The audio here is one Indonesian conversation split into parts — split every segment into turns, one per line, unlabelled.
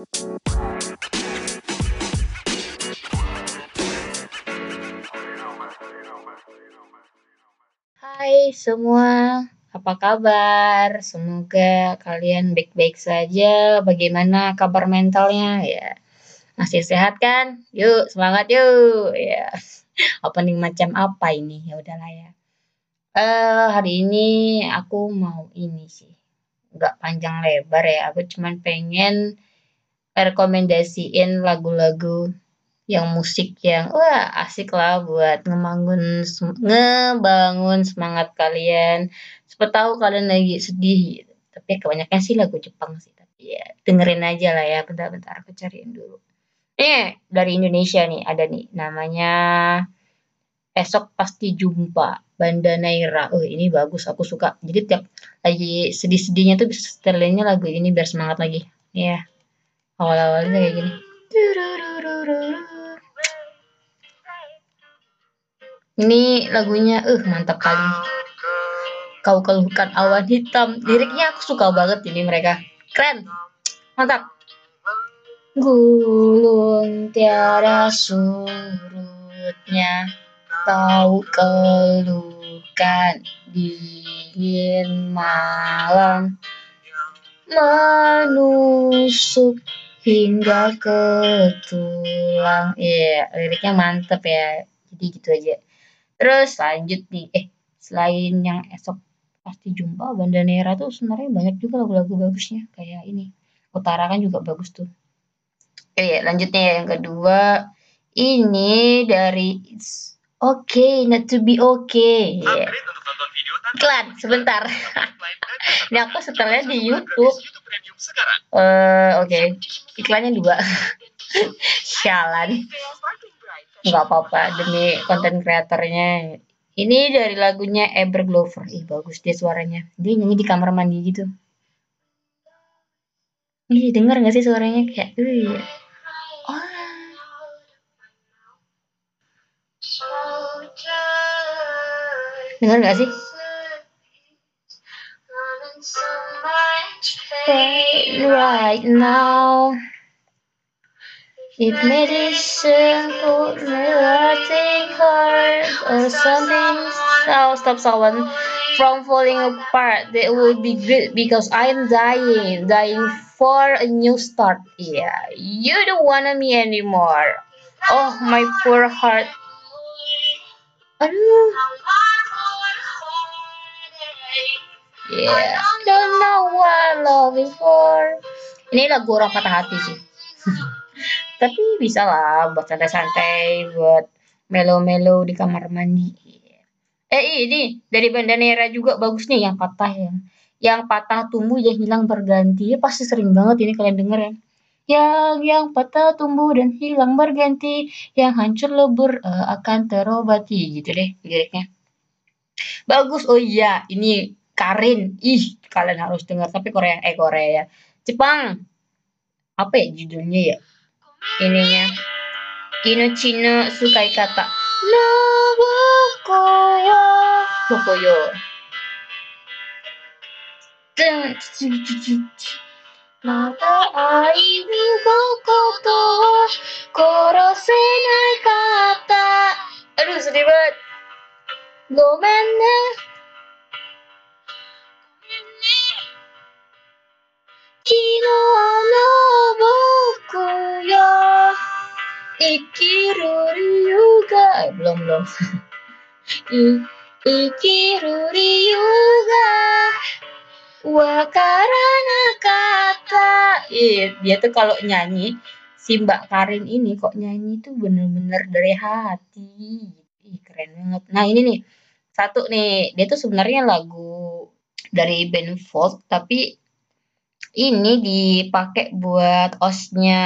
Hai semua, apa kabar? Semoga kalian baik-baik saja. Bagaimana kabar mentalnya? Ya, masih sehat kan? Yuk, semangat yuk. Ya, opening macam apa ini? Ya udahlah ya. Eh, uh, hari ini aku mau ini sih. Nggak panjang lebar ya. Aku cuman pengen rekomendasiin lagu-lagu yang musik yang wah asik lah buat ngebangun ngebangun semangat kalian. Siapa tahu kalian lagi sedih gitu. Tapi kebanyakan sih lagu Jepang sih. Tapi ya dengerin aja lah ya. Bentar-bentar aku cariin dulu. Eh dari Indonesia nih ada nih namanya Esok Pasti Jumpa Banda Naira. Oh ini bagus aku suka. Jadi tiap lagi sedih-sedihnya tuh bisa setelinnya lagu ini biar semangat lagi. Ya. Awal-awalnya kayak gini. Ini lagunya, uh, mantap kali. Kau keluhkan awan hitam. Liriknya aku suka banget ini mereka. Keren. Mantap. Gulung tiada surutnya. Tahu keluhkan dingin malam. Menusuk hingga ke tulang. Iya, yeah, liriknya mantep ya. Jadi gitu aja. Terus lanjut nih, eh selain yang esok pasti jumpa Banda Nera tuh sebenarnya banyak juga lagu-lagu bagusnya kayak ini. Utara kan juga bagus tuh. Eh lanjutnya ya, yang kedua ini dari Okay Not to Be Okay. Yeah. Iklan sebentar. ini aku setelahnya di YouTube. Uh, Oke, okay. iklannya dua. Sialan. Nggak apa-apa demi konten kreatornya. Ini dari lagunya Ever Glover. Ih bagus dia suaranya. Dia nyanyi di kamar mandi gitu. Ih denger nggak sih suaranya? Kayak uh denger nggak sih right now It made it simple, nothing hurt or something. I'll stop someone from falling apart. That would be good because I'm dying, dying for a new start. Yeah, you don't wanna me anymore. Oh, my poor heart. Aduh. Yeah, don't know what love for. Ini lagu orang patah hati sih. tapi bisa lah buat santai-santai buat melo-melo di kamar mandi. Eh ini dari Bandanera juga bagus nih yang patah ya. Yang patah tumbuh yang hilang berganti. Ya, pasti sering banget ini kalian denger ya. Yang yang patah tumbuh dan hilang berganti. Yang hancur lebur uh, akan terobati. Gitu deh liriknya bagus. Oh iya ini Karin. Ih kalian harus dengar. Tapi Korea eh Korea ya. Jepang. Apa ya judulnya ya? Ininya. Inochino sukai kata Nobokoyo Bokoyo Mata kata Aduh sedih banget Gomen ne Kino no Ikiruri juga eh, belum belum Ikiruri juga Wakarana kata Ih, dia tuh kalau nyanyi si Mbak Karin ini kok nyanyi tuh bener-bener dari hati. Ih, keren banget. Nah ini nih satu nih. Dia tuh sebenarnya lagu dari band Volt tapi ini dipakai buat osnya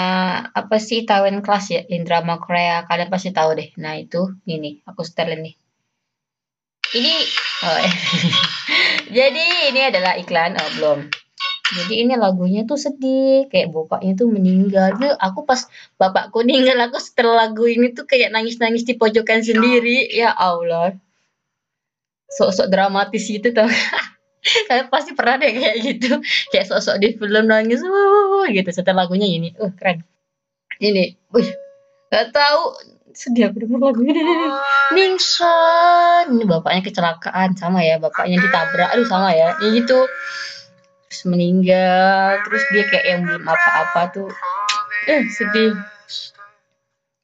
apa sih Tawen Class ya in drama Korea kalian pasti tahu deh. Nah itu ini aku setelin nih ini oh, jadi ini adalah iklan oh belum jadi ini lagunya tuh sedih. Kayak bapaknya tuh meninggal. Tuh aku pas bapakku meninggal aku setel lagu ini tuh kayak nangis-nangis di pojokan sendiri. Ya Allah sok-sok dramatis gitu tuh Kalian pasti pernah deh kayak gitu. Kayak sosok di film nangis, uh, gitu. Setelah lagunya ini, uh keren. Ini, wih, gak tahu sedih aku denger lagu ini. Ningsan, ini bapaknya kecelakaan sama ya, bapaknya ditabrak, aduh sama ya. Ini gitu. Terus meninggal, terus dia kayak yang belum apa-apa tuh. Eh, sedih.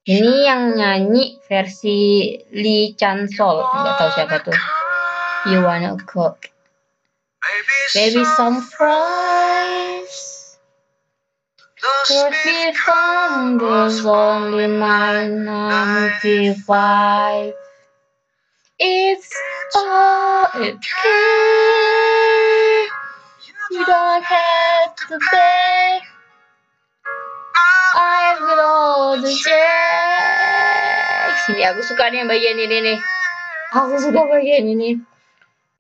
Ini yang nyanyi versi Lee Chan Sol, nggak tahu siapa tuh. You wanna cook? Maybe some fries. Could be from those only 995. It's all okay. You don't have to pay. I will all the checks. Ini aku suka nih bagian ini nih. Aku suka bagian ini.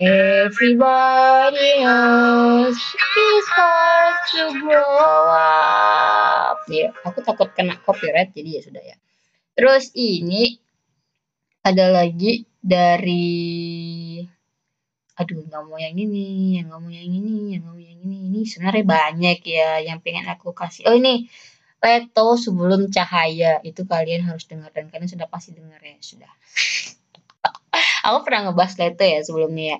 Everybody knows it's hard to grow up. Ya, aku takut kena copyright jadi ya sudah ya. Terus ini ada lagi dari aduh nggak mau yang ini, yang nggak mau yang ini, yang nggak mau yang ini. Ini sebenarnya banyak ya yang pengen aku kasih. Oh ini Leto sebelum cahaya itu kalian harus dengar dan kalian sudah pasti dengar ya sudah. Aku pernah ngebahas Leto ya sebelumnya ya.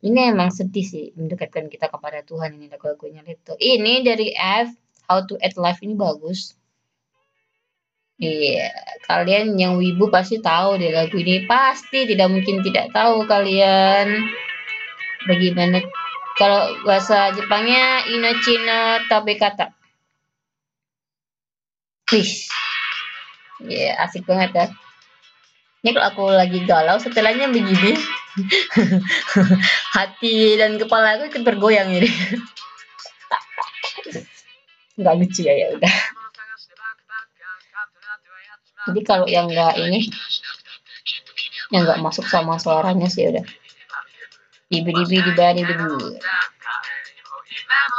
Ini emang sedih sih mendekatkan kita kepada Tuhan ini lagu-lagunya Leto. Ini dari F How to Add Life ini bagus. Iya, kalian yang wibu pasti tahu deh lagu ini. Pasti tidak mungkin tidak tahu kalian. Bagaimana kalau bahasa Jepangnya Inocino Tabekata. Wih. Iya, yeah, asik banget ya. Ini kalau aku lagi galau, setelahnya begini. Hati dan kepala aku ikut bergoyang ini. Nggak lucu ya, ya udah. Jadi kalau yang nggak ini, yang nggak masuk sama suaranya sih udah. Dibi dibi dibari dulu.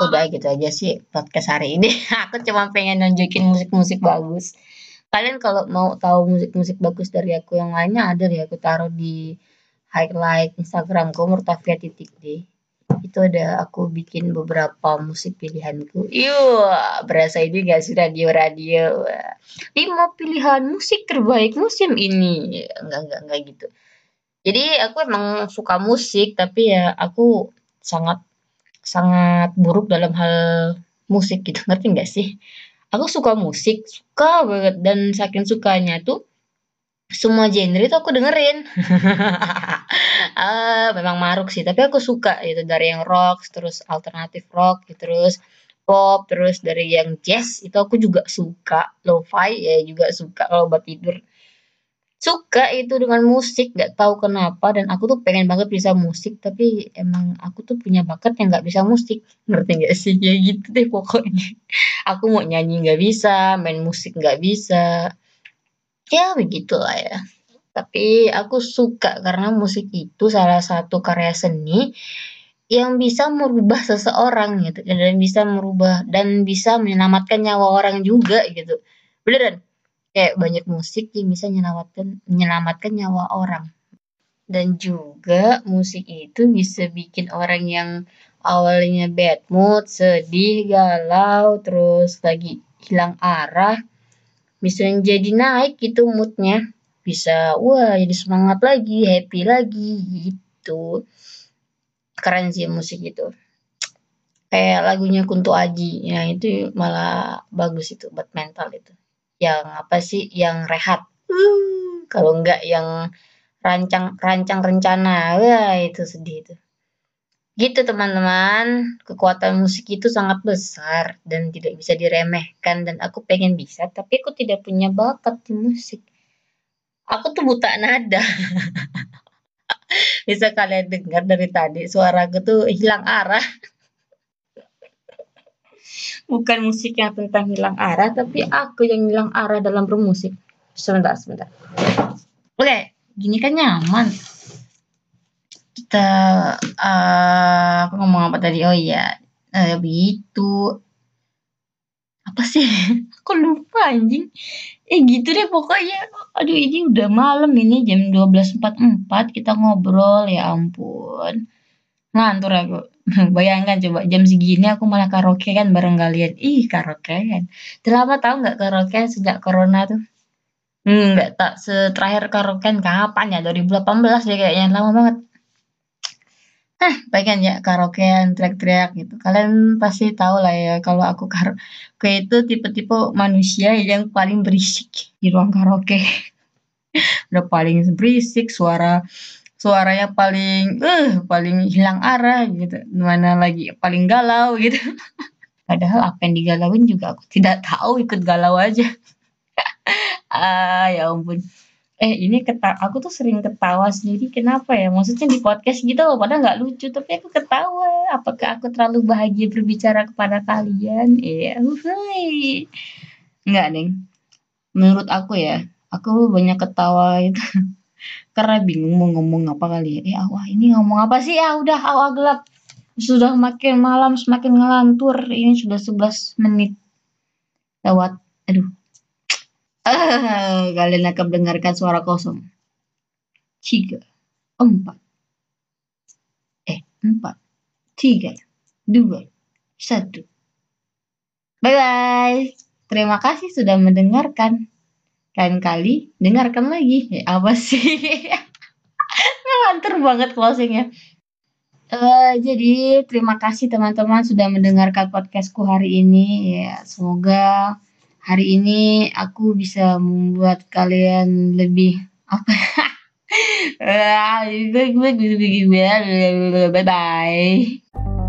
Udah gitu aja sih podcast hari ini. Aku cuma pengen nunjukin musik-musik bagus kalian kalau mau tahu musik-musik bagus dari aku yang lainnya ada deh aku taruh di highlight Instagram Instagramku Murtafia titik D. Itu ada aku bikin beberapa musik pilihanku. Yuk berasa ini gak sih radio-radio? Lima pilihan musik terbaik musim ini. Enggak enggak enggak gitu. Jadi aku emang suka musik tapi ya aku sangat sangat buruk dalam hal musik gitu. Ngerti nggak sih aku suka musik suka banget. Dan saking sukanya tuh semua genre itu aku dengerin. Uh, memang maruk sih. Tapi aku suka itu dari yang rock terus alternatif rock terus pop terus dari yang jazz itu aku juga suka. Lo-fi ya juga suka kalau buat tidur suka itu dengan musik nggak tahu kenapa dan aku tuh pengen banget bisa musik tapi emang aku tuh punya bakat yang nggak bisa musik. Ngerti nggak sih? Ya gitu deh pokoknya. Aku mau nyanyi nggak bisa main musik nggak bisa. Ya begitulah ya. Tapi aku suka karena musik itu salah satu karya seni yang bisa merubah seseorang gitu dan bisa merubah dan bisa menyelamatkan nyawa orang juga gitu. Beneran kayak banyak musik yang bisa menyelamatkan menyelamatkan nyawa orang. Dan juga musik itu bisa bikin orang yang awalnya bad mood, sedih, galau, terus lagi hilang arah, bisa jadi naik gitu moodnya. Bisa, wah jadi semangat lagi, happy lagi gitu. Keren sih musik itu. Kayak lagunya Kunto Aji, ya itu malah bagus itu buat mental itu yang apa sih yang rehat. Uh, kalau enggak yang rancang rancang rencana. Wah itu sedih itu. Gitu teman-teman. Kekuatan musik itu sangat besar dan tidak bisa diremehkan dan aku pengen bisa tapi aku tidak punya bakat di musik. Aku tuh buta nada. Bisa kalian dengar dari tadi suara aku tuh hilang arah bukan musik yang tentang hilang arah, tapi aku yang hilang arah dalam bermusik. Sebentar, sebentar. Oke, gini kan nyaman. Kita, uh, aku ngomong apa tadi? Oh iya, uh, begitu. Apa sih? Aku lupa anjing. Eh gitu deh pokoknya. Aduh ini udah malam ini jam 12.44 kita ngobrol ya ampun. Ngantur aku. Bayangkan coba jam segini aku malah karaokean bareng kalian. Ih, karaokean. Udah lama tahu nggak karaokean sejak corona tuh? Hmm, nggak tak terakhir karaokean kapan ya? 2018 deh kayaknya, lama banget. Hah, pengen ya karaokean teriak-teriak gitu. Kalian pasti tahu lah ya kalau aku karaoke itu tipe-tipe manusia yang paling berisik di ruang karaoke. Udah paling berisik, suara suaranya paling uh, paling hilang arah gitu. Mana lagi paling galau gitu. Padahal apa yang digalauin juga aku tidak tahu, ikut galau aja. ah, ya ampun. Eh, ini keta aku tuh sering ketawa sendiri kenapa ya? Maksudnya di podcast gitu loh, padahal nggak lucu, tapi aku ketawa. Apakah aku terlalu bahagia berbicara kepada kalian? Iya, uhuy. Enggak, Neng. Menurut aku ya, aku banyak ketawa itu karena bingung mau ngomong apa kali ya. Eh, awah ini ngomong apa sih? Ya udah, awah gelap. Sudah makin malam, semakin ngelantur. Ini sudah 11 menit lewat. Aduh, kalian akan mendengarkan suara kosong. Tiga, empat, eh, empat, tiga, dua, satu. Bye-bye. Terima kasih sudah mendengarkan. Lain kali, dengarkan lagi. Eh, apa sih? Ngelantur banget closingnya. Uh, jadi terima kasih teman-teman sudah mendengarkan podcastku hari ini. Ya, semoga hari ini aku bisa membuat kalian lebih apa bye bye